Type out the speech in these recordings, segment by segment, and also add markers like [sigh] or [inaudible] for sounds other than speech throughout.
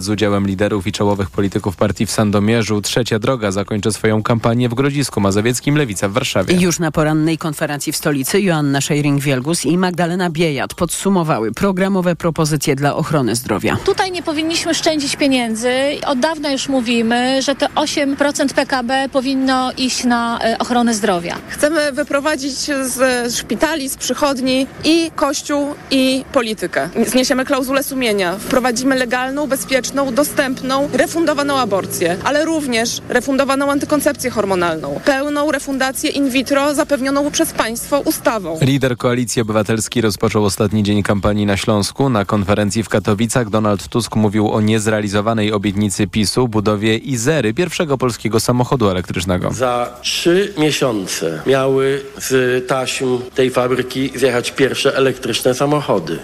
z udziałem liderów i czołowych polityków partii w Sandomierzu. Trzecia droga zakończy swoją kampanię w Grodzisku Mazowieckim, Lewica w Warszawie. Już na porannej konferencji w stolicy Joanna Szejring-Wielgus i Magdalena Biejat podsumowały programowe propozycje dla ochrony zdrowia. Tutaj nie powinniśmy szczędzić pieniędzy. Od dawna już mówimy, że te 8% PKB powinno iść na e, ochronę zdrowia. Chcemy wyprowadzić z szpitali, z przychodni i kościół, i politykę. Zniesiemy klauzulę sumienia. Wprowadzimy legalną, bezpieczną, dostępną, refundowaną aborcję, ale również refundowaną antykoncepcję hormonalną. Pełną refundację in vitro zapewnioną przez państwo ustawą. Lider Koalicji Obywatelskiej rozpoczął ostatni dzień kampanii na Śląsku. Na konferencji w Katowicach Donald Tusk mówił o niezrealizowanej obietnicy PiSu budowie Izery, pierwszego polskiego samochodu elektrycznego. Za trzy miesiące miały z taśm tej fabryki zjechać pierwsze elektryczne samochody.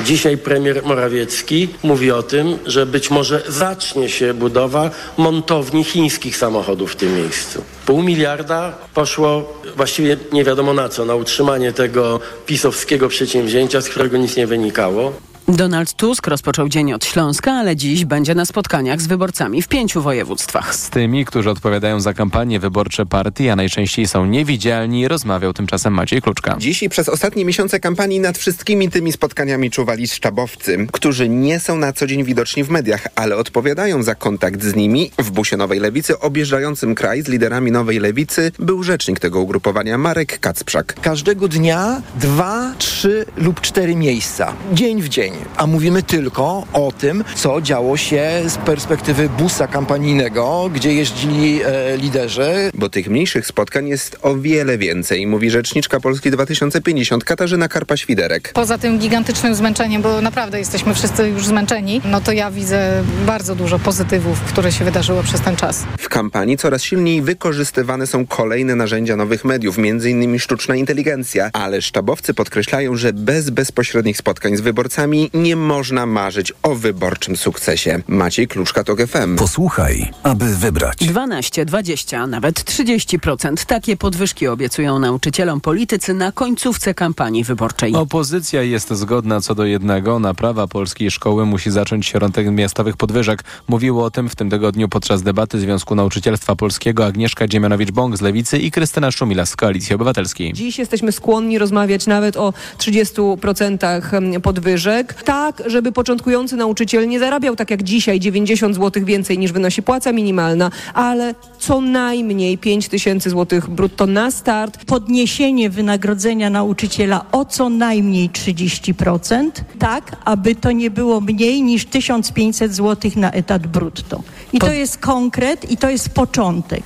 Dzisiaj premier Morawiecki mówi o tym, że być może zacznie się budowa montowni chińskich samochodów w tym miejscu. Pół miliarda poszło właściwie nie wiadomo na co, na utrzymanie tego pisowskiego przedsięwzięcia, z którego nic nie wynikało. Donald Tusk rozpoczął dzień od Śląska, ale dziś będzie na spotkaniach z wyborcami w pięciu województwach. Z tymi, którzy odpowiadają za kampanie wyborcze partii, a najczęściej są niewidzialni, rozmawiał tymczasem Maciej Kluczka. Dziś i przez ostatnie miesiące kampanii nad wszystkimi tymi spotkaniami czuwali sztabowcy, którzy nie są na co dzień widoczni w mediach, ale odpowiadają za kontakt z nimi. W busie Nowej Lewicy objeżdżającym kraj z liderami Nowej Lewicy był rzecznik tego ugrupowania Marek Kacprzak. Każdego dnia dwa, trzy lub cztery miejsca. Dzień w dzień a mówimy tylko o tym, co działo się z perspektywy busa kampanijnego, gdzie jeździli e, liderzy. Bo tych mniejszych spotkań jest o wiele więcej, mówi rzeczniczka Polski 2050 Katarzyna Karpa-Świderek. Poza tym gigantycznym zmęczeniem, bo naprawdę jesteśmy wszyscy już zmęczeni, no to ja widzę bardzo dużo pozytywów, które się wydarzyło przez ten czas. W kampanii coraz silniej wykorzystywane są kolejne narzędzia nowych mediów, m.in. sztuczna inteligencja, ale sztabowcy podkreślają, że bez bezpośrednich spotkań z wyborcami nie można marzyć o wyborczym sukcesie. Maciej Kluczka to FM. Posłuchaj, aby wybrać. 12, 20, nawet 30%. Takie podwyżki obiecują nauczycielom politycy na końcówce kampanii wyborczej. Opozycja jest zgodna co do jednego. Naprawa polskiej szkoły musi zacząć się od miastowych podwyżek. Mówiło o tym w tym tygodniu podczas debaty Związku Nauczycielstwa Polskiego Agnieszka Dziemianowicz-Bąk z Lewicy i Krystyna Szumila z Koalicji Obywatelskiej. Dziś jesteśmy skłonni rozmawiać nawet o 30% podwyżek tak, żeby początkujący nauczyciel nie zarabiał tak jak dzisiaj 90 zł więcej niż wynosi płaca minimalna, ale co najmniej 5 tysięcy złotych brutto na start. Podniesienie wynagrodzenia nauczyciela o co najmniej 30%, tak, aby to nie było mniej niż 1500 zł na etat brutto. I to jest konkret i to jest początek.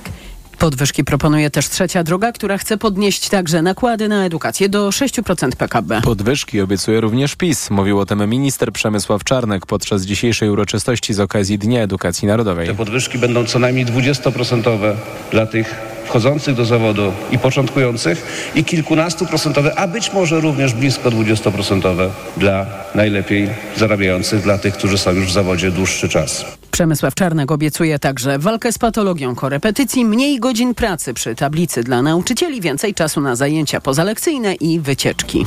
Podwyżki proponuje też trzecia droga, która chce podnieść także nakłady na edukację do 6% PKB. Podwyżki obiecuje również PiS. Mówił o tym minister Przemysław Czarnek podczas dzisiejszej uroczystości z okazji Dnia Edukacji Narodowej. Te podwyżki będą co najmniej 20% dla tych wchodzących do zawodu i początkujących i kilkunastu procentowe, a być może również blisko 20% dla najlepiej zarabiających, dla tych, którzy są już w zawodzie dłuższy czas. Przemysław Czarnek obiecuje także walkę z patologią korepetycji, mniej godzin pracy przy tablicy dla nauczycieli, więcej czasu na zajęcia pozalekcyjne i wycieczki.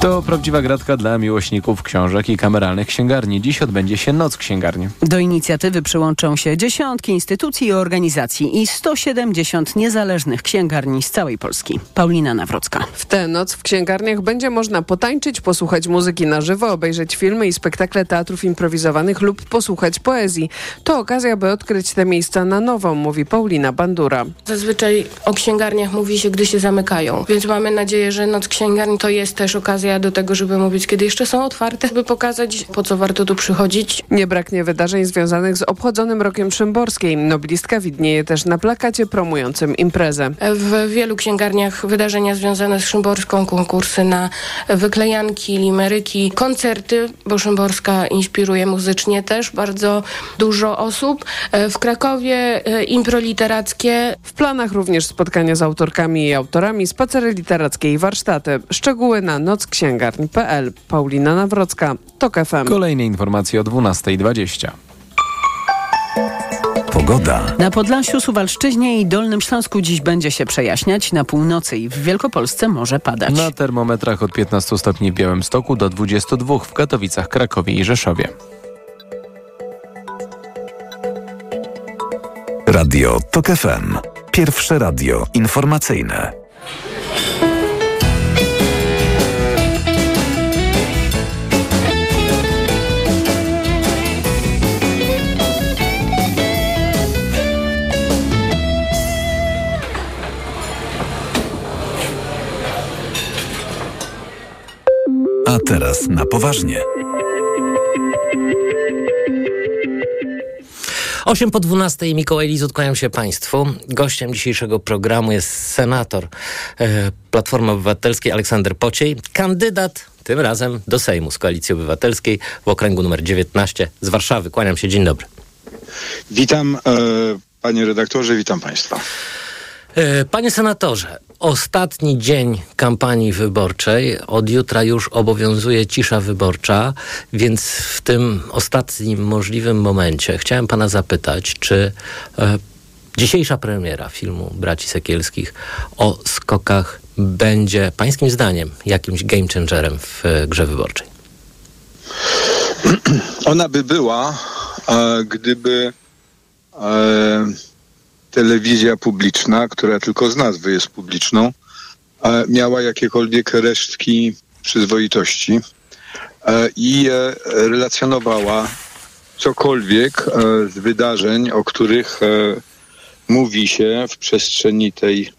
To prawdziwa gratka dla miłośników książek i kameralnych księgarni. Dziś odbędzie się Noc Księgarni. Do inicjatywy przyłączą się dziesiątki instytucji i organizacji i 170 niezależnych księgarni z całej Polski. Paulina Nawrocka. W tę noc w księgarniach będzie można potańczyć, posłuchać muzyki na żywo, obejrzeć filmy i spektakle teatrów improwizowanych lub posłuchać poezji. To okazja, by odkryć te miejsca na nowo, mówi Paulina Bandura. Zazwyczaj o księgarniach mówi się, gdy się zamykają, więc mamy nadzieję, że Noc Księgarni to jest też okazja do tego, żeby mówić, kiedy jeszcze są otwarte, by pokazać, po co warto tu przychodzić. Nie braknie wydarzeń związanych z obchodzonym rokiem Szymborskiej. Noblistka widnieje też na plakacie promującym imprezę. W wielu księgarniach wydarzenia związane z Szymborską, konkursy na wyklejanki, limeryki, koncerty, bo Szymborska inspiruje muzycznie też bardzo dużo osób. W Krakowie e, impro literackie. W planach również spotkania z autorkami i autorami, spacery literackie i warsztaty. Szczegóły na nocksięgarni.pl. Paulina Nawrocka, TOK FM. Kolejne informacje o 12.20. Pogoda. Na Podlasiu, Suwalszczyźnie i Dolnym Śląsku dziś będzie się przejaśniać. Na północy i w Wielkopolsce może padać. Na termometrach od 15 stopni w Białymstoku do 22 w Katowicach, Krakowie i Rzeszowie. Radio TOK FM. Pierwsze radio informacyjne. A teraz na poważnie. 8 po 12 Mikołaj Lizut, kłaniam się Państwu. Gościem dzisiejszego programu jest senator e, Platformy Obywatelskiej Aleksander Pociej, kandydat tym razem do Sejmu z Koalicji Obywatelskiej w okręgu numer 19 z Warszawy. Kłaniam się, dzień dobry. Witam e, panie redaktorze, witam państwa. E, panie senatorze, ostatni dzień kampanii wyborczej. Od jutra już obowiązuje cisza wyborcza, więc w tym ostatnim możliwym momencie chciałem pana zapytać, czy e, dzisiejsza premiera filmu Braci Sekielskich o skokach będzie pańskim zdaniem jakimś game changerem w e, grze wyborczej? [clears throat] Ona by była, e, gdyby e, telewizja publiczna, która tylko z nazwy jest publiczną, e, miała jakiekolwiek resztki przyzwoitości e, i e, relacjonowała cokolwiek z wydarzeń, o których mówi się w przestrzeni tej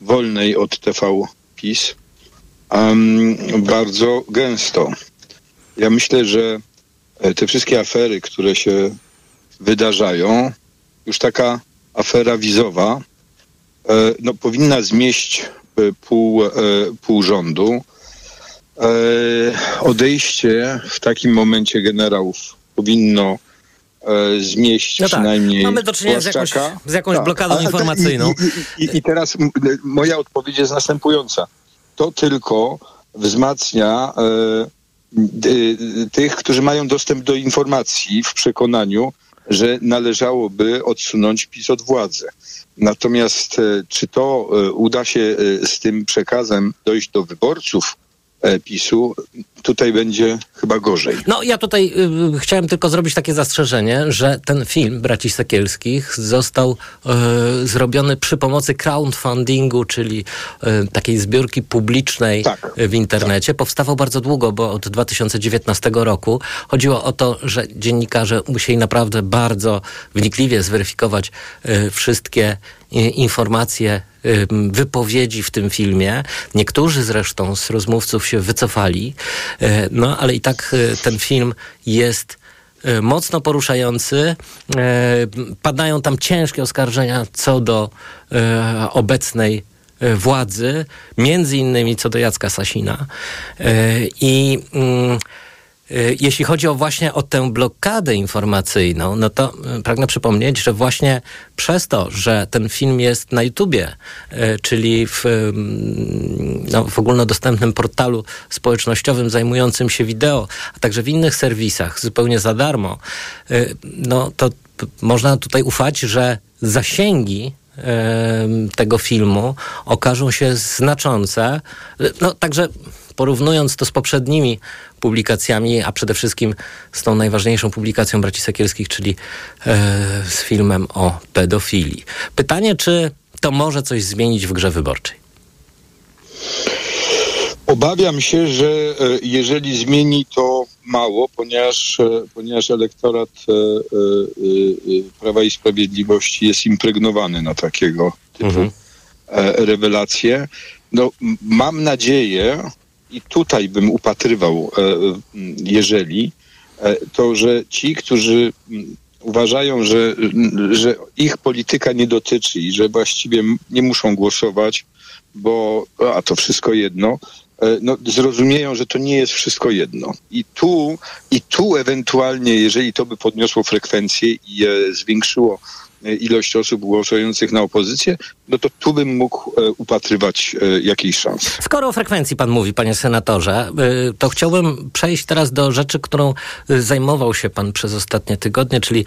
wolnej od TV PiS bardzo gęsto. Ja myślę, że te wszystkie afery, które się wydarzają, już taka afera wizowa e, no, powinna zmieść e, pół, e, pół rządu. Odejście w takim momencie generałów powinno zmieścić no tak. przynajmniej Mamy do czynienia z jakąś, z jakąś tak. blokadą A, informacyjną. I, i, I, teraz moja odpowiedź jest następująca. To tylko wzmacnia tych, którzy mają dostęp do informacji w przekonaniu, że należałoby odsunąć PiS od władzy. Natomiast e, czy to e, uda się e, z tym przekazem dojść do wyborców PiSu, tutaj będzie chyba gorzej. No ja tutaj y, chciałem tylko zrobić takie zastrzeżenie, że ten film Braci Sekielskich został y, zrobiony przy pomocy crowdfundingu, czyli y, takiej zbiórki publicznej tak, w internecie. Tak. Powstawał bardzo długo, bo od 2019 roku. Chodziło o to, że dziennikarze musieli naprawdę bardzo wnikliwie zweryfikować y, wszystkie informacje, wypowiedzi w tym filmie. Niektórzy zresztą z rozmówców się wycofali. E, no ale i tak e, ten film jest mocno poruszający. Padają tam ciężkie oskarżenia co do obecnej władzy, między innymi co do Jacka Sasina. I mm, Y, jeśli chodzi o właśnie o tę blokadę informacyjną, no to y, pragnę przypomnieć, że właśnie przez to, że ten film jest na YouTubie, y, czyli w, no, w ogólnodostępnym portalu społecznościowym zajmującym się wideo, a także w innych serwisach zupełnie za darmo, no to można tutaj ufać, że zasięgi tego filmu okażą się znaczące. No także porównując to z poprzednimi publikacjami, a przede wszystkim z tą najważniejszą publikacją braci Sekielskich, czyli e, z filmem o pedofilii. Pytanie, czy to może coś zmienić w grze wyborczej? Obawiam się, że e, jeżeli zmieni to mało, ponieważ, e, ponieważ elektorat Prawa i Sprawiedliwości jest impregnowany na takiego typu mhm. rewelacje. No, mam nadzieję, i tutaj bym upatrywał, e, jeżeli, e, to, że ci, którzy uważają, że, że ich polityka nie dotyczy i że właściwie nie muszą głosować, bo a to wszystko jedno, e, no, zrozumieją, że to nie jest wszystko jedno. I tu, I tu ewentualnie, jeżeli to by podniosło frekwencję i zwiększyło ilość osób głosujących na opozycję, no to tu bym mógł e, upatrywać e, jakiejś szans. Skoro o frekwencji pan mówi, panie senatorze, e, to chciałbym przejść teraz do rzeczy, którą zajmował się pan przez ostatnie tygodnie, czyli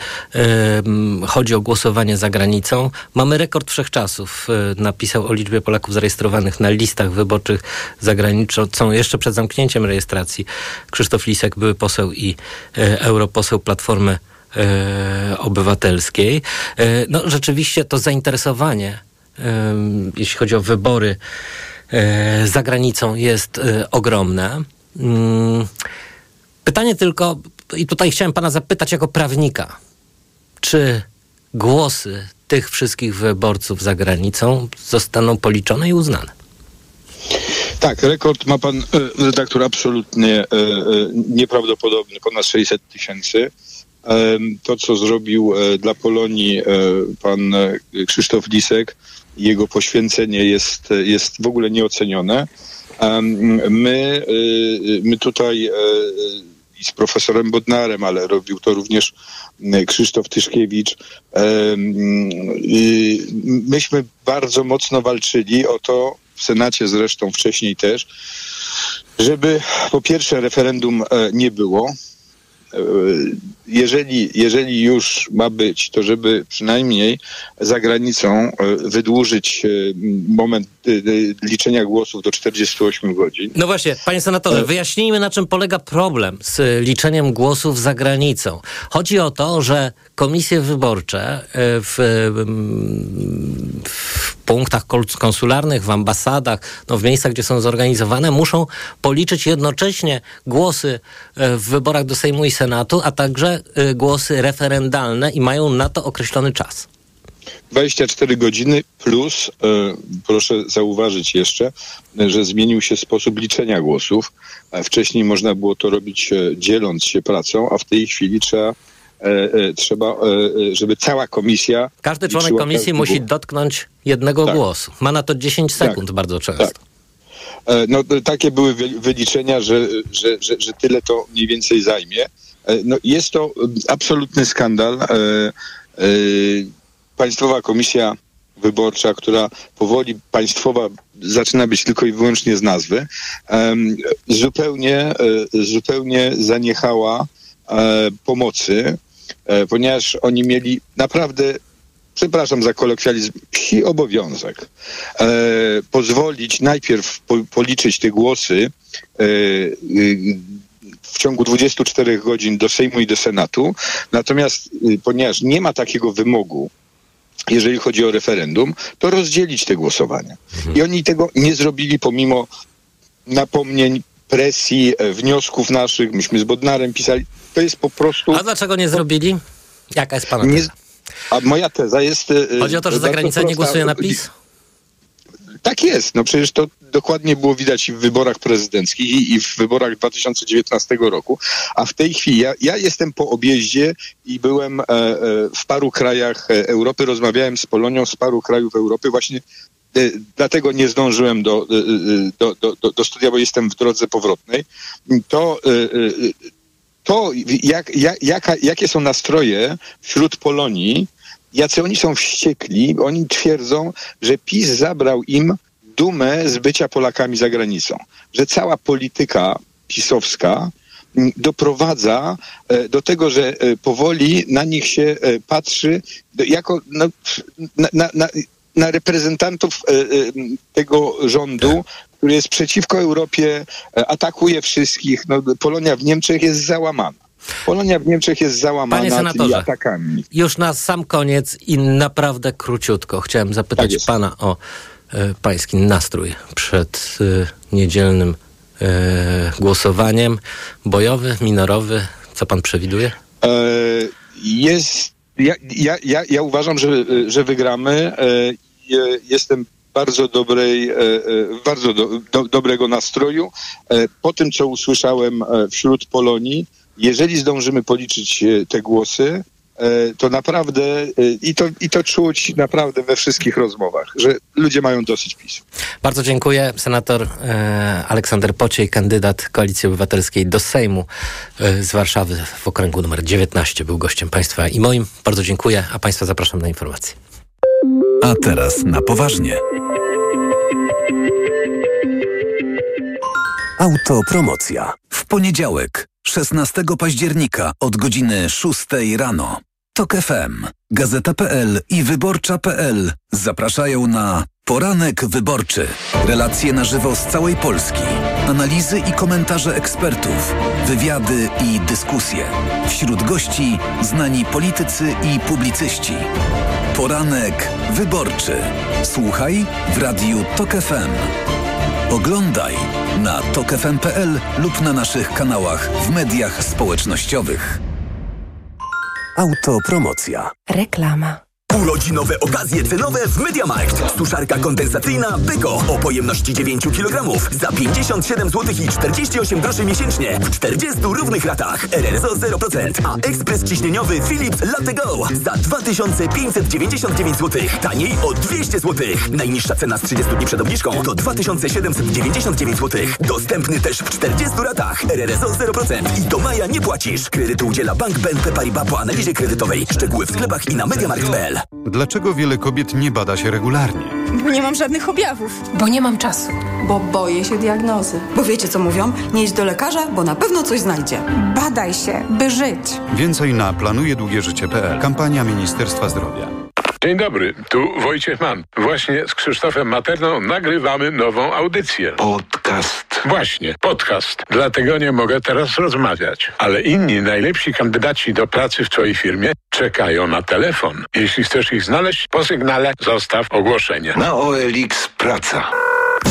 chodzi o głosowanie za granicą. Mamy rekord wszechczasów. Napisał o liczbie Polaków zarejestrowanych na listach wyborczych za granicą jeszcze przed zamknięciem rejestracji. Krzysztof Lisek, były poseł i europoseł Platformy e, Obywatelskiej. E, no rzeczywiście to zainteresowanie, e, jeśli chodzi o wybory e, za granicą jest e, ogromne. Mm, pytanie tylko, i tutaj chciałem pana zapytać jako prawnika, czy głosy tych wszystkich wyborców za granicą zostaną policzone i uznane? Tak, rekord ma pan e, redaktor absolutnie e, e, nieprawdopodobny, ponad 600 tysięcy. To, co zrobił e, dla Polonii e, pan e, Krzysztof Lisek, jego poświęcenie jest, jest w ogóle nieocenione. My, my tutaj z profesorem Bodnarem, ale robił to również Krzysztof Tyszkiewicz. y, Myśmy bardzo mocno walczyli o to, w Senacie zresztą wcześniej też, żeby po pierwsze referendum nie było. E, Jeżeli, jeżeli już ma być, to żeby przynajmniej za granicą e, wydłużyć e, moment liczenia głosów do 48 godzin. No właśnie, panie senatorze, wyjaśnijmy na czym polega problem z liczeniem głosów za granicą. Chodzi o to, że komisje wyborcze e, w, w punktach konsularnych, w ambasadach, no w miejscach, gdzie są zorganizowane, muszą policzyć jednocześnie głosy e, w wyborach do Sejmu i Senatu, a także e, głosy referendalne i mają na to określony czas. 24 godziny plus, proszę zauważyć jeszcze, że zmienił się sposób liczenia głosów. Wcześniej można było to robić dzieląc się pracą, a w tej chwili trzeba, trzeba e, e, żeby cała komisja. Każdy członek komisji musi głos. dotknąć jednego Tak. głosu. Ma na to 10 sekund bardzo często. E, No, e, takie były wy- wyliczenia, że, że, że, że tyle to mniej więcej zajmie. E, No, jest to e, absolutny skandal. E, e, Państwowa Komisja Wyborcza, która powoli państwowa zaczyna być tylko i wyłącznie z nazwy, zupełnie, e, zupełnie zaniechała e, pomocy, e, ponieważ oni mieli naprawdę przepraszam za kolokwializm, psi obowiązek e, pozwolić najpierw po, policzyć te głosy e, y, w ciągu 24 godzin do Sejmu i do Senatu. Natomiast y, ponieważ nie ma takiego wymogu, jeżeli chodzi o referendum, to rozdzielić te głosowania. I oni tego nie zrobili pomimo napomnień, presji, e, wniosków naszych. Myśmy z Bodnarem pisali. To jest po prostu... A dlaczego nie zrobili? Jaka jest pana teza? a moja teza jest... e, Chodzi o to, że za bardzo granicę nie głosuje na PiS? Tak jest. No przecież to dokładnie było widać i w wyborach prezydenckich i, w wyborach 2019 roku. A w tej chwili ja, ja jestem po objeździe i byłem e, e, w paru krajach e, Europy, rozmawiałem z Polonią z paru krajów Europy właśnie e, dlatego nie zdążyłem do, e, e, do, do, do, do studia, bo jestem w drodze powrotnej. To to, jak, jak, jaka, jakie są nastroje wśród Polonii, jacy oni są wściekli, oni twierdzą, że PiS zabrał im dumę z bycia Polakami za granicą. Że cała polityka pisowska m, doprowadza e, do tego, że e, powoli na nich się e, patrzy jako no, na, na, na, na reprezentantów e, e, tego rządu, który jest przeciwko Europie, e, atakuje wszystkich. No, Polonia w Niemczech jest załamana. Polonia w Niemczech jest załamana Panie tymi atakami. Już na sam koniec i naprawdę króciutko chciałem zapytać pana o e, pański nastrój przed e, niedzielnym e, głosowaniem. Bojowy, minorowy, co pan przewiduje? Jest, ja, ja, ja, ja uważam, że, że wygramy. E, e, jestem bardzo dobrej, e, bardzo do, do, dobrego nastroju. Po tym, co usłyszałem wśród Polonii, jeżeli zdążymy policzyć te głosy, to naprawdę e, i to, i to czuć naprawdę we wszystkich rozmowach, że ludzie mają dosyć PiSu. Bardzo dziękuję. Senator e, Aleksander Pociej, kandydat Koalicji Obywatelskiej do Sejmu e, z Warszawy w okręgu numer 19 był gościem państwa i moim. Bardzo dziękuję, a państwa zapraszam na informacje. A teraz na poważnie. Autopromocja. W poniedziałek, 16 października od godziny 6 rano. TOK FM, Gazeta.pl i Wyborcza.pl zapraszają na Poranek wyborczy. Relacje na żywo z całej Polski. Analizy i komentarze ekspertów. Wywiady i dyskusje. Wśród gości znani politycy i publicyści. Poranek wyborczy. Słuchaj w radiu TOK FM. Oglądaj na tokefm.pl lub na naszych kanałach w mediach społecznościowych. Autopromocja. Reklama. Urodzinowe okazje cenowe w MediaMarkt. Suszarka kondensacyjna Beko o pojemności 9 kg za 57 zł i 48 groszy miesięcznie w 40 równych ratach. RRSO 0%, a ekspres ciśnieniowy Philips Latte Go za 2599 zł. Taniej o 200 zł. Najniższa cena z 30 dni przed obniżką to 2799 zł. Dostępny też w 40 ratach. RRSO 0% i do maja nie płacisz. Kredytu udziela Bank BNP Paribas po analizie kredytowej. Szczegóły w sklepach i na MediaMarkt.pl. Dlaczego wiele kobiet nie bada się regularnie? Bo nie mam żadnych objawów. Bo nie mam czasu. Bo boję się diagnozy. Bo wiecie co mówią? Nie idź do lekarza, bo na pewno coś znajdzie. Badaj się, by żyć. Więcej na planujedługieżycie.pl. Kampania Ministerstwa Zdrowia. Dzień dobry, tu Wojciech Mann. Właśnie z Krzysztofem Materną nagrywamy nową audycję. Podcast. Właśnie, podcast. Dlatego nie mogę teraz rozmawiać. Ale inni najlepsi kandydaci do pracy w Twojej firmie czekają na telefon. Jeśli chcesz ich znaleźć, po sygnale zostaw ogłoszenie. Na OLX Praca.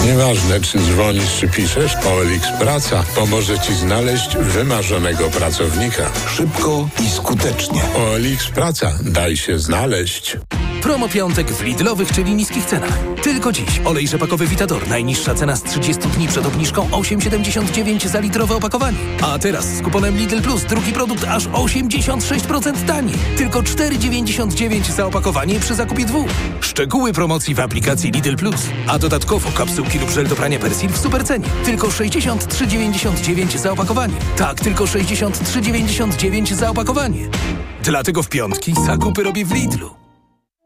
Nieważne, czy dzwonisz, czy piszesz, OLX Praca pomoże Ci znaleźć wymarzonego pracownika. Szybko i skutecznie. OLX Praca. Daj się znaleźć. Promo piątek w Lidlowych, czyli niskich cenach. Tylko dziś olej rzepakowy Vitador. Najniższa cena z 30 dni przed obniżką 8,79 za litrowe opakowanie. A teraz z kuponem Lidl Plus drugi produkt aż 86% taniej. Tylko 4,99 za opakowanie przy zakupie dwóch. Szczegóły promocji w aplikacji Lidl Plus. A dodatkowo kapsułki lub żel do prania Persil w supercenie. Tylko 63,99 za opakowanie. Tak, tylko 63,99 za opakowanie. Dlatego w piątki zakupy robię w Lidlu.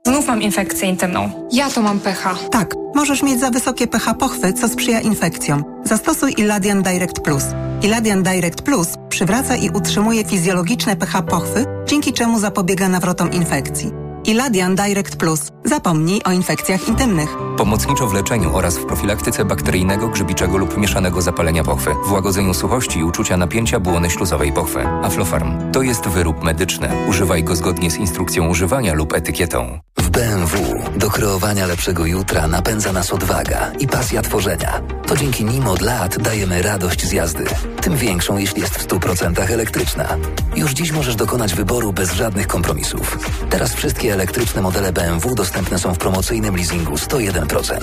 Znów mam infekcję intymną. Ja to mam pH. Tak, możesz mieć za wysokie pH pochwy, co sprzyja infekcjom. Zastosuj Iladian Direct Plus. Iladian Direct Plus przywraca i utrzymuje fizjologiczne pH pochwy, dzięki czemu zapobiega nawrotom infekcji. Iladian Direct Plus. Zapomnij o infekcjach intymnych. Pomocniczo w leczeniu oraz w profilaktyce bakteryjnego, grzybiczego lub mieszanego zapalenia pochwy, w łagodzeniu suchości i uczucia napięcia błony śluzowej pochwy. Aflofarm to jest wyrób medyczny. Używaj go zgodnie z instrukcją używania lub etykietą. W BMW do kreowania lepszego jutra napędza nas odwaga i pasja tworzenia. To dzięki nim od lat dajemy radość z jazdy. Tym większą, jeśli jest w 100% elektryczna. Już dziś możesz dokonać wyboru bez żadnych kompromisów. Teraz wszystkie elektryczne modele BMW dostępne są w promocyjnym leasingu 101%.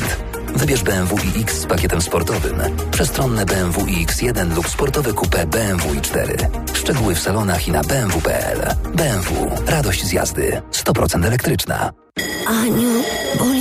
Wybierz BMW iX z pakietem sportowym, przestronne BMW iX1 lub sportowe coupé BMW i4. Szczegóły w salonach i na bmw.pl. BMW. Radość z jazdy. 100% elektryczna. Aniu, boli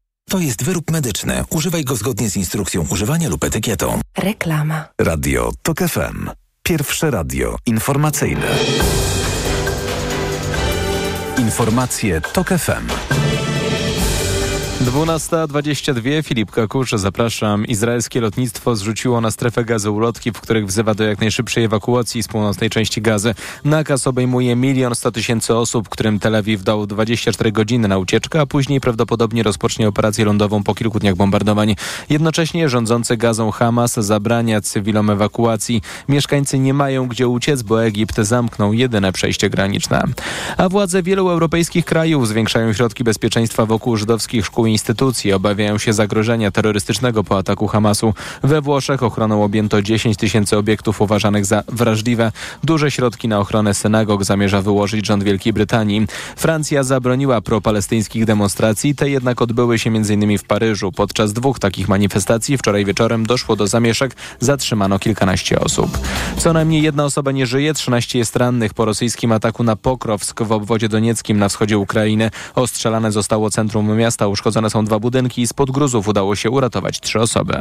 To jest wyrób medyczny. Używaj go zgodnie z instrukcją używania lub etykietą. Reklama. Radio TOK FM. Pierwsze radio informacyjne. Informacje TOK FM. 12.22 Filip Kakusz, zapraszam. Izraelskie lotnictwo zrzuciło na strefę gazy ulotki, w których wzywa do jak najszybszej ewakuacji z północnej części gazy. Nakaz obejmuje milion sto tysięcy osób, którym Tel Awiw dał 24 godziny na ucieczkę, a później prawdopodobnie rozpocznie operację lądową po kilku dniach bombardowań. Jednocześnie rządzący gazą Hamas zabrania cywilom ewakuacji. Mieszkańcy nie mają gdzie uciec, bo Egipt zamknął jedyne przejście graniczne. A władze wielu europejskich krajów zwiększają środki bezpieczeństwa wokół żydowskich szkół instytucji. Obawiają się zagrożenia terrorystycznego po ataku Hamasu. We Włoszech ochroną objęto 10 tysięcy obiektów uważanych za wrażliwe. Duże środki na ochronę synagog zamierza wyłożyć rząd Wielkiej Brytanii. Francja zabroniła propalestyńskich demonstracji, te jednak odbyły się m.in. w Paryżu. Podczas dwóch takich manifestacji wczoraj wieczorem doszło do zamieszek, zatrzymano kilkanaście osób. Co najmniej jedna osoba nie żyje, 13 jest rannych po rosyjskim ataku na Pokrowsk w obwodzie donieckim na wschodzie Ukrainy. Ostrzelane zostało centrum miasta, uszkodzone Uszkodzone są dwa budynki. Spod gruzów udało się uratować trzy osoby.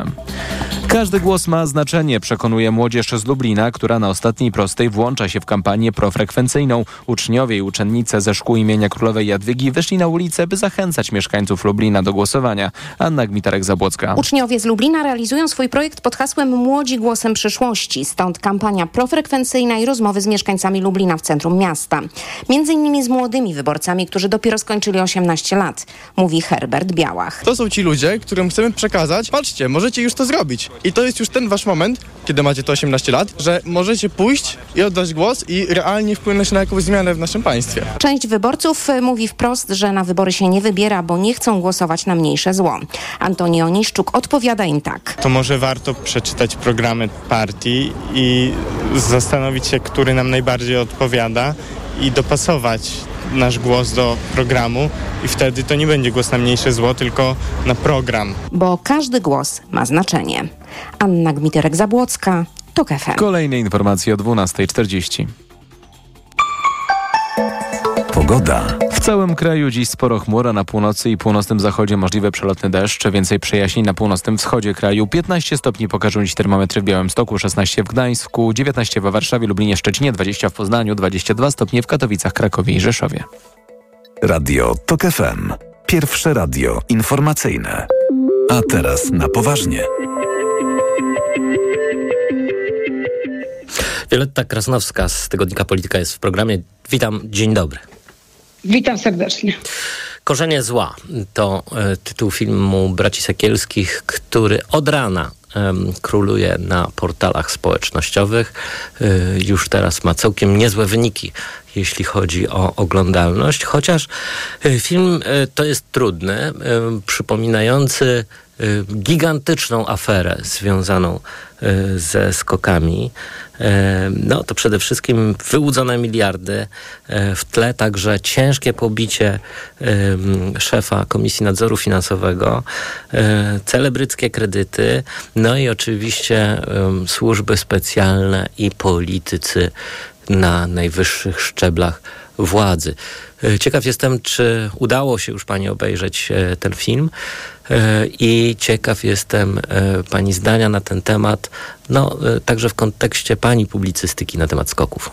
Każdy głos ma znaczenie, przekonuje młodzież z Lublina, która na ostatniej prostej włącza się w kampanię profrekwencyjną. Uczniowie i uczennice ze szkół imienia Królowej Jadwigi wyszli na ulicę, by zachęcać mieszkańców Lublina do głosowania. Anna Gmitarek-Zabłocka. Uczniowie z Lublina realizują swój projekt pod hasłem Młodzi głosem przyszłości. Stąd kampania profrekwencyjna i rozmowy z mieszkańcami Lublina w centrum miasta. Między innymi z młodymi wyborcami, którzy dopiero skończyli 18 lat, mówi Herbert Białach. To są ci ludzie, którym chcemy przekazać, patrzcie, możecie już to zrobić. I to jest już ten wasz moment, kiedy macie to 18 lat, że możecie pójść i oddać głos i realnie wpłynąć na jakąś zmianę w naszym państwie. Część wyborców y, mówi wprost, że na wybory się nie wybiera, bo nie chcą głosować na mniejsze zło. Antoni Oniszczuk odpowiada im tak. To może warto przeczytać programy partii i zastanowić się, który nam najbardziej odpowiada i dopasować nasz głos do programu i wtedy to nie będzie głos na mniejsze zło, tylko na program. Bo każdy głos ma znaczenie. Anna Gmiterek-Zabłocka, TOK FM. Kolejne informacje o 12.40. Pogoda. W całym kraju dziś sporo chmur, a na północy i północnym zachodzie możliwy przelotny deszcz. Więcej przejaśnień na północnym wschodzie kraju. 15 stopni pokażą dziś termometry w Białymstoku, 16 w Gdańsku, 19 w Warszawie, Lublinie, Szczecinie, 20 w Poznaniu, 22 stopnie w Katowicach, Krakowie i Rzeszowie. Radio TOK FM. Pierwsze radio informacyjne. A teraz na poważnie. Violetta Krasnowska z Tygodnika Polityka jest w programie. Witam, dzień dobry. Witam serdecznie. Korzenie zła to e, tytuł filmu Braci Sekielskich, który od rana króluje na portalach społecznościowych. E, już teraz ma całkiem niezłe wyniki, jeśli chodzi o oglądalność, chociaż e, film to jest trudny, przypominający gigantyczną aferę związaną ze skokami. No to przede wszystkim wyłudzone miliardy, e, w tle także ciężkie pobicie szefa Komisji Nadzoru Finansowego, e, celebryckie kredyty, no i oczywiście służby specjalne i politycy na najwyższych szczeblach władzy. E, Ciekaw jestem, czy udało się już Pani obejrzeć ten film i ciekaw jestem e, Pani zdania na ten temat, no e, także w kontekście Pani publicystyki na temat skoków.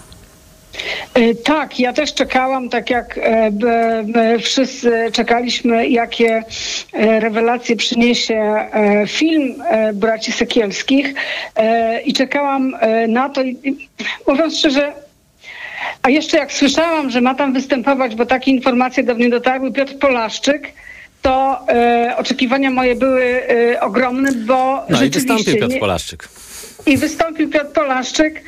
E, Tak, ja też czekałam, tak jak e, wszyscy czekaliśmy, jakie e, rewelacje przyniesie e, film e, braci Sekielskich E, i czekałam e, na to mówiąc szczerze, a jeszcze jak słyszałam, że ma tam występować, bo takie informacje do mnie dotarły, Piotr Polaszczyk, to e, oczekiwania moje były e, ogromne, bo No i rzeczywiście... wystąpił Piotr Polaszczyk. i wystąpił Piotr Polaszczyk.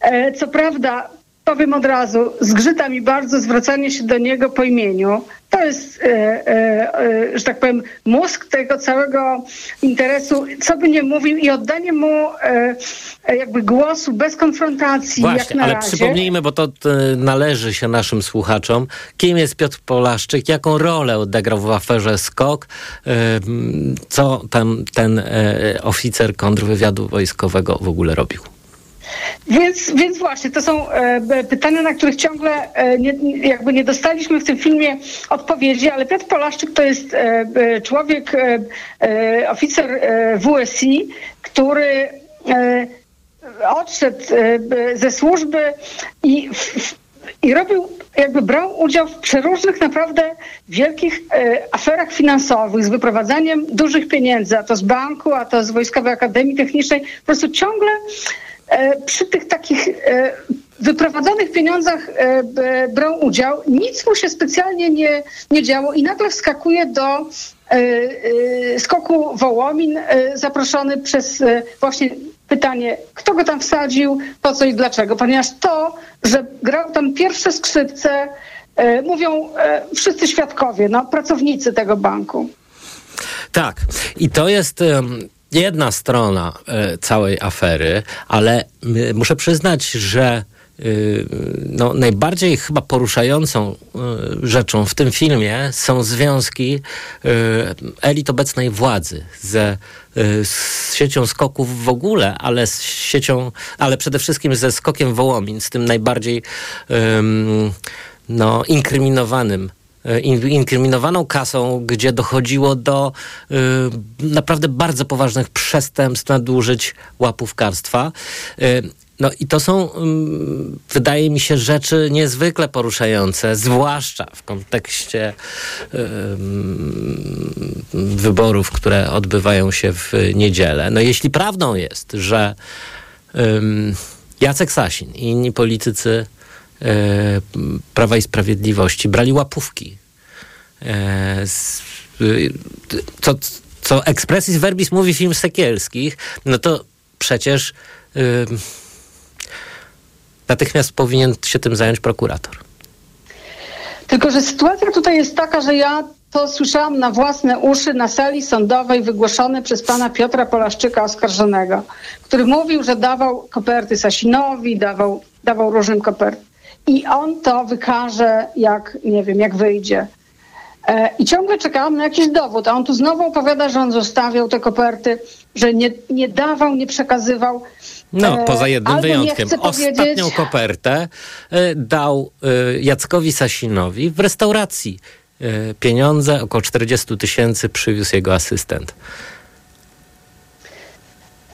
E, Co prawda, powiem od razu, zgrzyta mi bardzo zwracanie się do niego po imieniu. To jest, e, e, e, że tak powiem, mózg tego całego interesu, co by nie mówił i oddanie mu e, e, jakby głosu bez konfrontacji, Właśnie, ale razie. przypomnijmy, bo to e, należy się naszym słuchaczom, kim jest Piotr Polaszczyk, jaką rolę odegrał w aferze SKOK, co tam ten oficer kontrwywiadu wojskowego w ogóle robił. Więc, więc właśnie, to są e, pytania, na których ciągle e, nie, jakby nie dostaliśmy w tym filmie odpowiedzi, ale Piotr Polaszczyk to jest e, człowiek, oficer WSI, który odszedł ze służby i, i robił, jakby brał udział w przeróżnych naprawdę wielkich aferach finansowych z wyprowadzaniem dużych pieniędzy, a to z banku, a to z Wojskowej Akademii Technicznej. Po prostu ciągle przy tych takich e, wyprowadzonych pieniądzach e, brał udział. Nic mu się specjalnie nie, nie działo i nagle wskakuje do e, e, skoku Wołomin, e, zaproszony przez e, właśnie pytanie, kto go tam wsadził, po co i dlaczego. Ponieważ to, że grał tam pierwsze skrzypce, e, mówią e, wszyscy świadkowie, no, pracownicy tego banku. Tak, i to jest jedna strona e, całej afery, ale muszę przyznać, że y, no, najbardziej chyba poruszającą y, rzeczą w tym filmie są związki y, elit obecnej władzy ze z siecią skoków w ogóle, ale z siecią, ale przede wszystkim ze skokiem Wołomin, z tym najbardziej ym, no, inkryminowanym e, inkriminowaną kasą, gdzie dochodziło do y, naprawdę bardzo poważnych przestępstw, nadużyć łapówkarstwa. Y, no i to są, um, wydaje mi się, rzeczy niezwykle poruszające, zwłaszcza w kontekście um, wyborów, które odbywają się w niedzielę. No jeśli prawdą jest, że Jacek Sasin i inni politycy e, Prawa i Sprawiedliwości brali łapówki, e, z, co, co expressis verbis mówi film Sekielskich, no to przecież natychmiast powinien się tym zająć prokurator. Tylko, że sytuacja tutaj jest taka, że ja to słyszałam na własne uszy na sali sądowej wygłoszone przez pana Piotra Polaszczyka oskarżonego, który mówił, że dawał koperty Sasinowi, dawał, dawał różnym kopert. I on to wykaże, jak, nie wiem, jak wyjdzie. E, I ciągle czekałam na jakiś dowód, a on tu znowu opowiada, że on zostawiał te koperty, że nie, nie dawał, nie przekazywał. No, E, poza jednym wyjątkiem. Ostatnią powiedzieć- kopertę e, dał Jackowi Sasinowi w restauracji. Pieniądze, około 40 tysięcy, przywiózł jego asystent.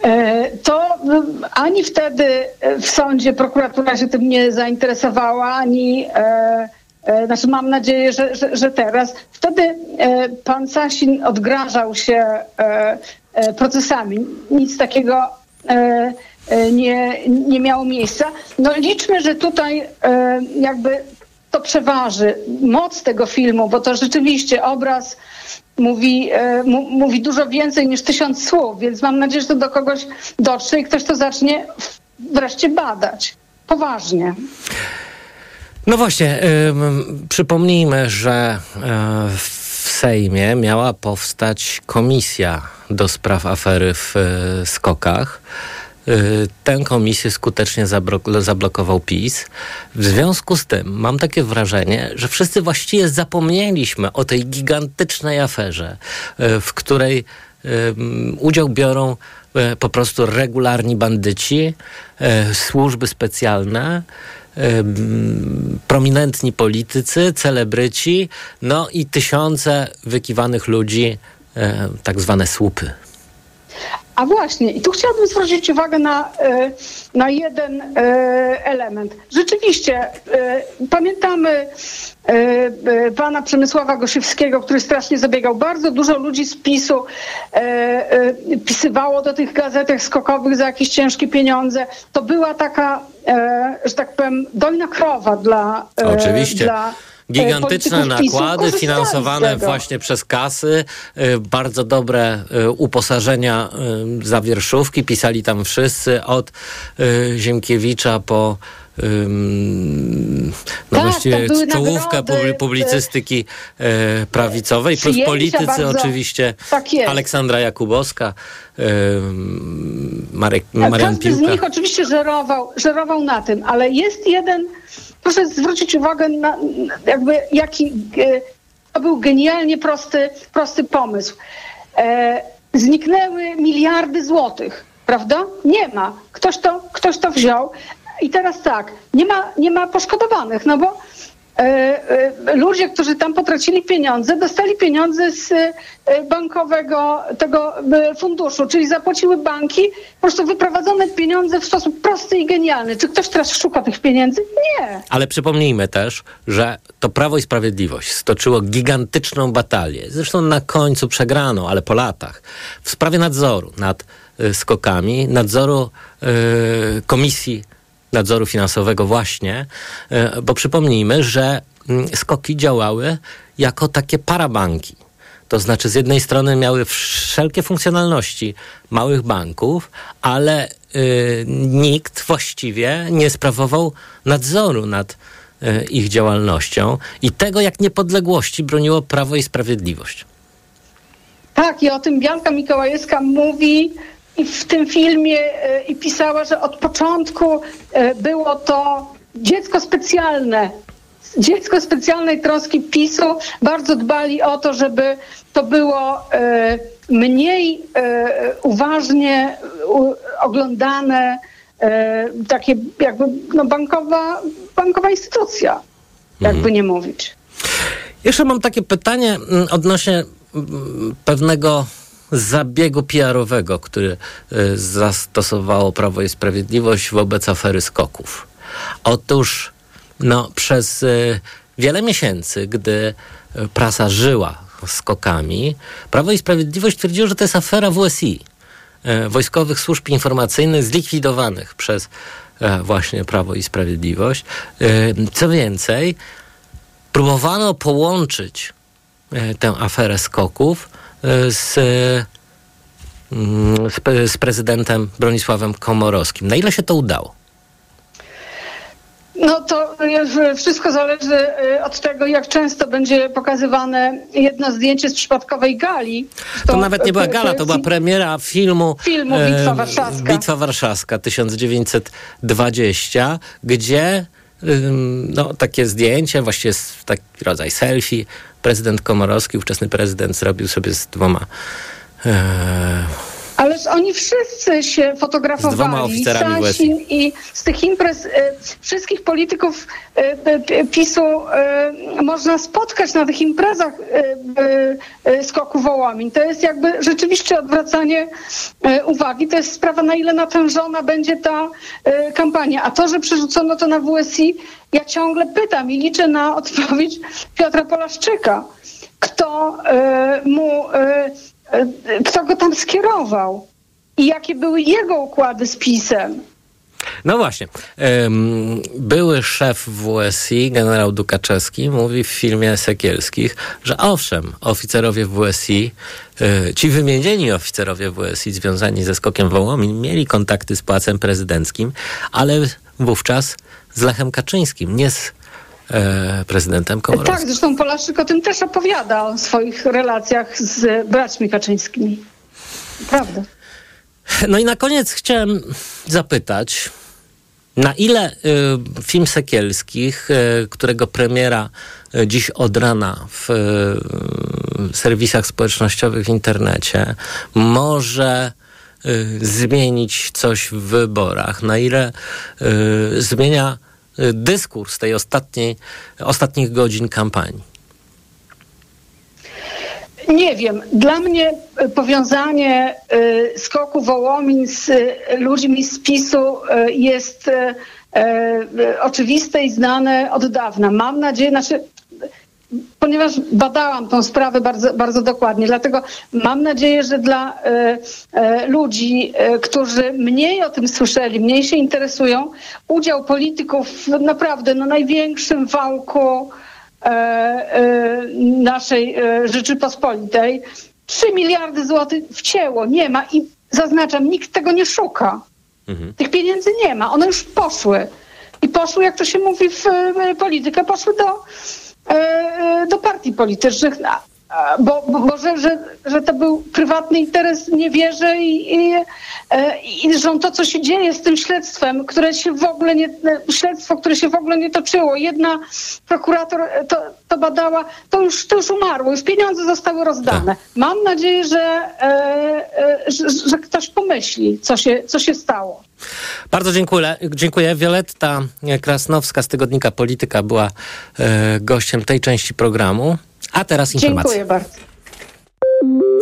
E, To mm, ani wtedy e, w sądzie prokuratura się tym nie zainteresowała, ani e, e, znaczy mam nadzieję, że, że, że teraz. Wtedy e, pan Sasin odgrażał się e, e, procesami. Nic takiego e, e, nie, nie miało miejsca. No liczmy, że tutaj e, jakby to przeważy moc tego filmu, bo to rzeczywiście obraz mówi, e, mówi dużo więcej niż tysiąc słów, więc mam nadzieję, że to do kogoś dotrze i ktoś to zacznie wreszcie badać. Poważnie. No właśnie, ym, przypomnijmy, że y, w Sejmie miała powstać komisja do spraw afery w y, skokach. Y, Tę komisję skutecznie zablokował PiS. W związku z tym mam takie wrażenie, że wszyscy właściwie zapomnieliśmy o tej gigantycznej aferze, y, w której ym, udział biorą y, po prostu regularni bandyci, y, służby specjalne, prominentni politycy, celebryci, no i tysiące wykiwanych ludzi, tak zwane słupy. A właśnie, i tu chciałabym zwrócić uwagę na, e, na jeden e, element. Rzeczywiście, e, pamiętamy pana Przemysława Gosiewskiego, który strasznie zabiegał. Bardzo dużo ludzi z PiSu pisywało do tych gazetek skokowych za jakieś ciężkie pieniądze. To była taka, że tak powiem, dojna krowa dla, Oczywiście. dla Gigantyczne nakłady finansowane właśnie przez kasy, y, bardzo dobre y, uposażenia y, za wierszówki, pisali tam wszyscy od Ziemkiewicza po no Tak, właściwie czołówkę nagrody, publi- publicystyki y, prawicowej, plus politycy bardzo- oczywiście, tak. Aleksandra Jakubowska, ym, Marek, Marian Każdy z Piłka. nich oczywiście żerował, żerował na tym, ale jest jeden, proszę zwrócić uwagę na jakby jaki e, to był genialnie prosty, prosty pomysł. E, zniknęły miliardy złotych, prawda? Nie ma. Ktoś to, ktoś to wziął. I teraz tak, nie ma, nie ma poszkodowanych, no bo e, e, ludzie, którzy tam potracili pieniądze, dostali pieniądze z e, bankowego tego funduszu, czyli zapłaciły banki, po prostu wyprowadzone pieniądze w sposób prosty i genialny. Czy ktoś teraz szuka tych pieniędzy? Nie. Ale przypomnijmy też, że to Prawo i Sprawiedliwość stoczyło gigantyczną batalię, zresztą na końcu przegraną, ale po latach, w sprawie nadzoru nad skokami, nadzoru y, Komisji Nadzoru Finansowego właśnie, y, bo przypomnijmy, że y, skoki działały jako takie parabanki. To znaczy, z jednej strony miały wszelkie funkcjonalności małych banków, ale y, nikt właściwie nie sprawował nadzoru nad y, ich działalnością i tego, jak niepodległości broniło Prawo i Sprawiedliwość. Tak, i o tym Bianka Mikołajewska mówi i w tym filmie e, i pisała, że od początku e, było to dziecko specjalne. Dziecko specjalnej troski PiSu bardzo dbali o to, żeby to było e, mniej uważnie oglądane, takie jakby no bankowa, bankowa instytucja, jakby nie mówić. Jeszcze mam takie pytanie mm, odnośnie mm, pewnego zabiegu PR-owego, który y, zastosowało Prawo i Sprawiedliwość wobec afery skoków. Otóż no, przez y, wiele miesięcy, gdy y, prasa żyła skokami, Prawo i Sprawiedliwość twierdziło, że to jest afera WSI, Wojskowych Służb Informacyjnych zlikwidowanych przez właśnie Prawo i Sprawiedliwość. Co więcej, próbowano połączyć tę aferę skoków z, mm, z, prezydentem Bronisławem Komorowskim. Na ile się to udało? No to wszystko zależy y, od tego, jak często będzie pokazywane jedno zdjęcie z przypadkowej gali. To, to nawet nie była gala, to była premiera filmu, filmu Bitwa Warszawska. Bitwa Warszawska 1920, gdzie no, takie zdjęcie, właściwie taki rodzaj selfie, prezydent Komorowski, ówczesny prezydent, zrobił sobie z dwoma. E, Ależ oni wszyscy się fotografowali. Z dwoma oficerami Sasin i z tych imprez e, wszystkich polityków e, PiSu e, można spotkać na tych imprezach skoku Wołomin. To jest jakby rzeczywiście odwracanie uwagi. To jest sprawa, na ile natężona będzie ta kampania. A to, że przerzucono to na WSI, ja ciągle pytam i liczę na odpowiedź Piotra Polaszczyka. Kto mu kto go tam skierował i jakie były jego układy z PiSem. No właśnie. Były szef WSI, generał Dukaczewski, mówi w filmie Sekielskich, że owszem, oficerowie WSI, e, ci wymienieni oficerowie WSI związani ze skokiem Wołomin mieli kontakty z Pałacem Prezydenckim, ale wówczas z Lechem Kaczyńskim, nie z e, prezydentem Komorowskim. Tak, zresztą Polaszczyk o tym też opowiada, o swoich relacjach z braćmi Kaczyńskimi. Prawda. No i na koniec chciałem zapytać, na ile y, film Sekielskich, y, którego premiera y, dziś od rana w y, serwisach społecznościowych w internecie, może y, zmienić coś w wyborach? Na ile y, zmienia dyskurs tej ostatniej, ostatnich godzin kampanii? Nie wiem. Dla mnie powiązanie y, skoku Wołomin z y, ludźmi z PiSu y, jest oczywiste i znane od dawna. Mam nadzieję, znaczy ponieważ badałam tą sprawę bardzo, bardzo dokładnie, dlatego mam nadzieję, że dla e, e, ludzi, e, którzy mniej o tym słyszeli, mniej się interesują, udział polityków naprawdę na największym wałku naszej Rzeczypospolitej 3 miliardy złotych wcięło, nie ma i zaznaczam, nikt tego nie szuka. Mhm. Tych pieniędzy nie ma, one już poszły. I poszły, jak to się mówi w politykę, poszły do do partii politycznych, bo, bo, że, że, że to był prywatny interes, nie wierzę i, i, e, i że to, co się dzieje z tym śledztwem, które się w ogóle nie, śledztwo, które się w ogóle nie toczyło, jedna prokurator to, to badała, to już, to już umarło, już pieniądze zostały rozdane. Tak. Mam nadzieję, że, e, e, że, że, ktoś pomyśli, co się, co się stało. Bardzo dziękuję. dziękuję. Violetta Krasnowska z tygodnika Polityka była e, gościem tej części programu. A teraz informacje. Dziękuję bardzo.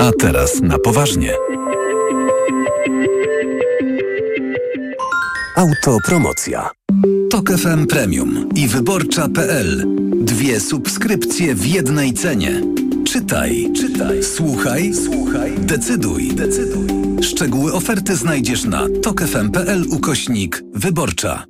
A teraz na poważnie. Autopromocja. Tok FM Premium i wyborcza.pl. Dwie subskrypcje w jednej cenie. Czytaj, czytaj, słuchaj, słuchaj, decyduj, decyduj. Szczegóły oferty znajdziesz na tokefm.pl ukośnik wyborcza.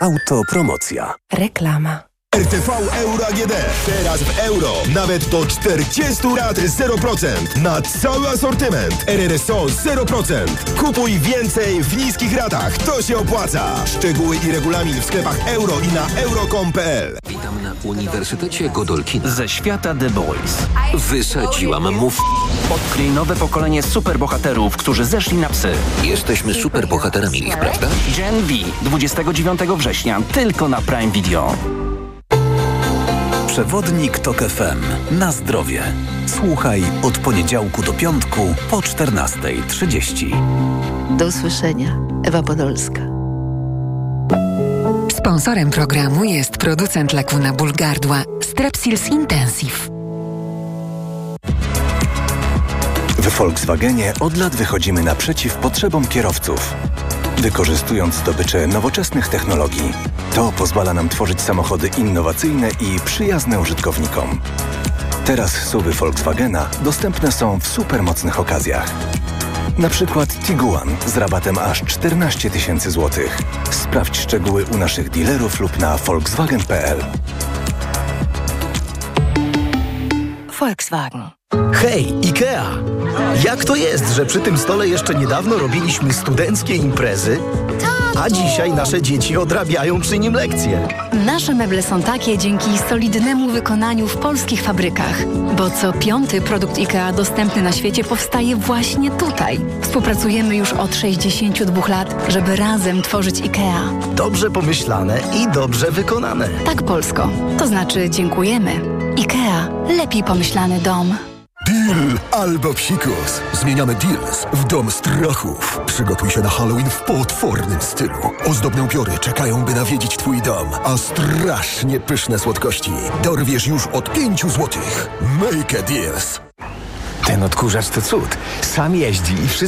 Autopromocja. Reklama. RTV Euro AGD. Teraz w euro. Nawet do 40 lat 0%. Na cały asortyment. RRSO 0%. Kupuj więcej w niskich ratach. To się opłaca. Szczegóły i regulamin w sklepach euro i na euro.com.pl Witam na Uniwersytecie Godolkina. Ze świata The Boys. Wysadziłam mów. Odkryj nowe pokolenie superbohaterów, którzy zeszli na psy. Jesteśmy superbohaterami ich, prawda? Gen V. 29 września. Tylko na Prime Video. Przewodnik TOK FM. Na zdrowie. Słuchaj od poniedziałku do piątku po 14.30. Do usłyszenia. Ewa Podolska. Sponsorem programu jest producent leku na ból gardła Strepsils Intensive. W Volkswagenie od lat wychodzimy naprzeciw potrzebom kierowców. Wykorzystując zdobycze nowoczesnych technologii, to pozwala nam tworzyć samochody innowacyjne i przyjazne użytkownikom. Teraz suwy Volkswagena dostępne są w supermocnych okazjach. Na przykład Tiguan z rabatem aż 14 tysięcy złotych. Sprawdź szczegóły u naszych dealerów lub na volkswagen.pl. Volkswagen. Hej, IKEA! Jak to jest, że przy tym stole jeszcze niedawno robiliśmy studenckie imprezy, a dzisiaj nasze dzieci odrabiają przy nim lekcje? Nasze meble są takie dzięki solidnemu wykonaniu w polskich fabrykach, bo co piąty produkt IKEA dostępny na świecie powstaje właśnie tutaj. Współpracujemy już od 62 lat, żeby razem tworzyć IKEA. Dobrze pomyślane i dobrze wykonane. Tak polsko. To znaczy dziękujemy. IKEA. Lepiej pomyślany dom. Deal albo psikus. Zmieniamy deals w dom strachów. Przygotuj się na Halloween w potwornym stylu. Ozdobne upiory czekają, by nawiedzić twój dom, a strasznie pyszne słodkości dorwiesz już od 5 złotych. Make a deals. Ten odkurzacz to cud. Sam jeździ i wszystko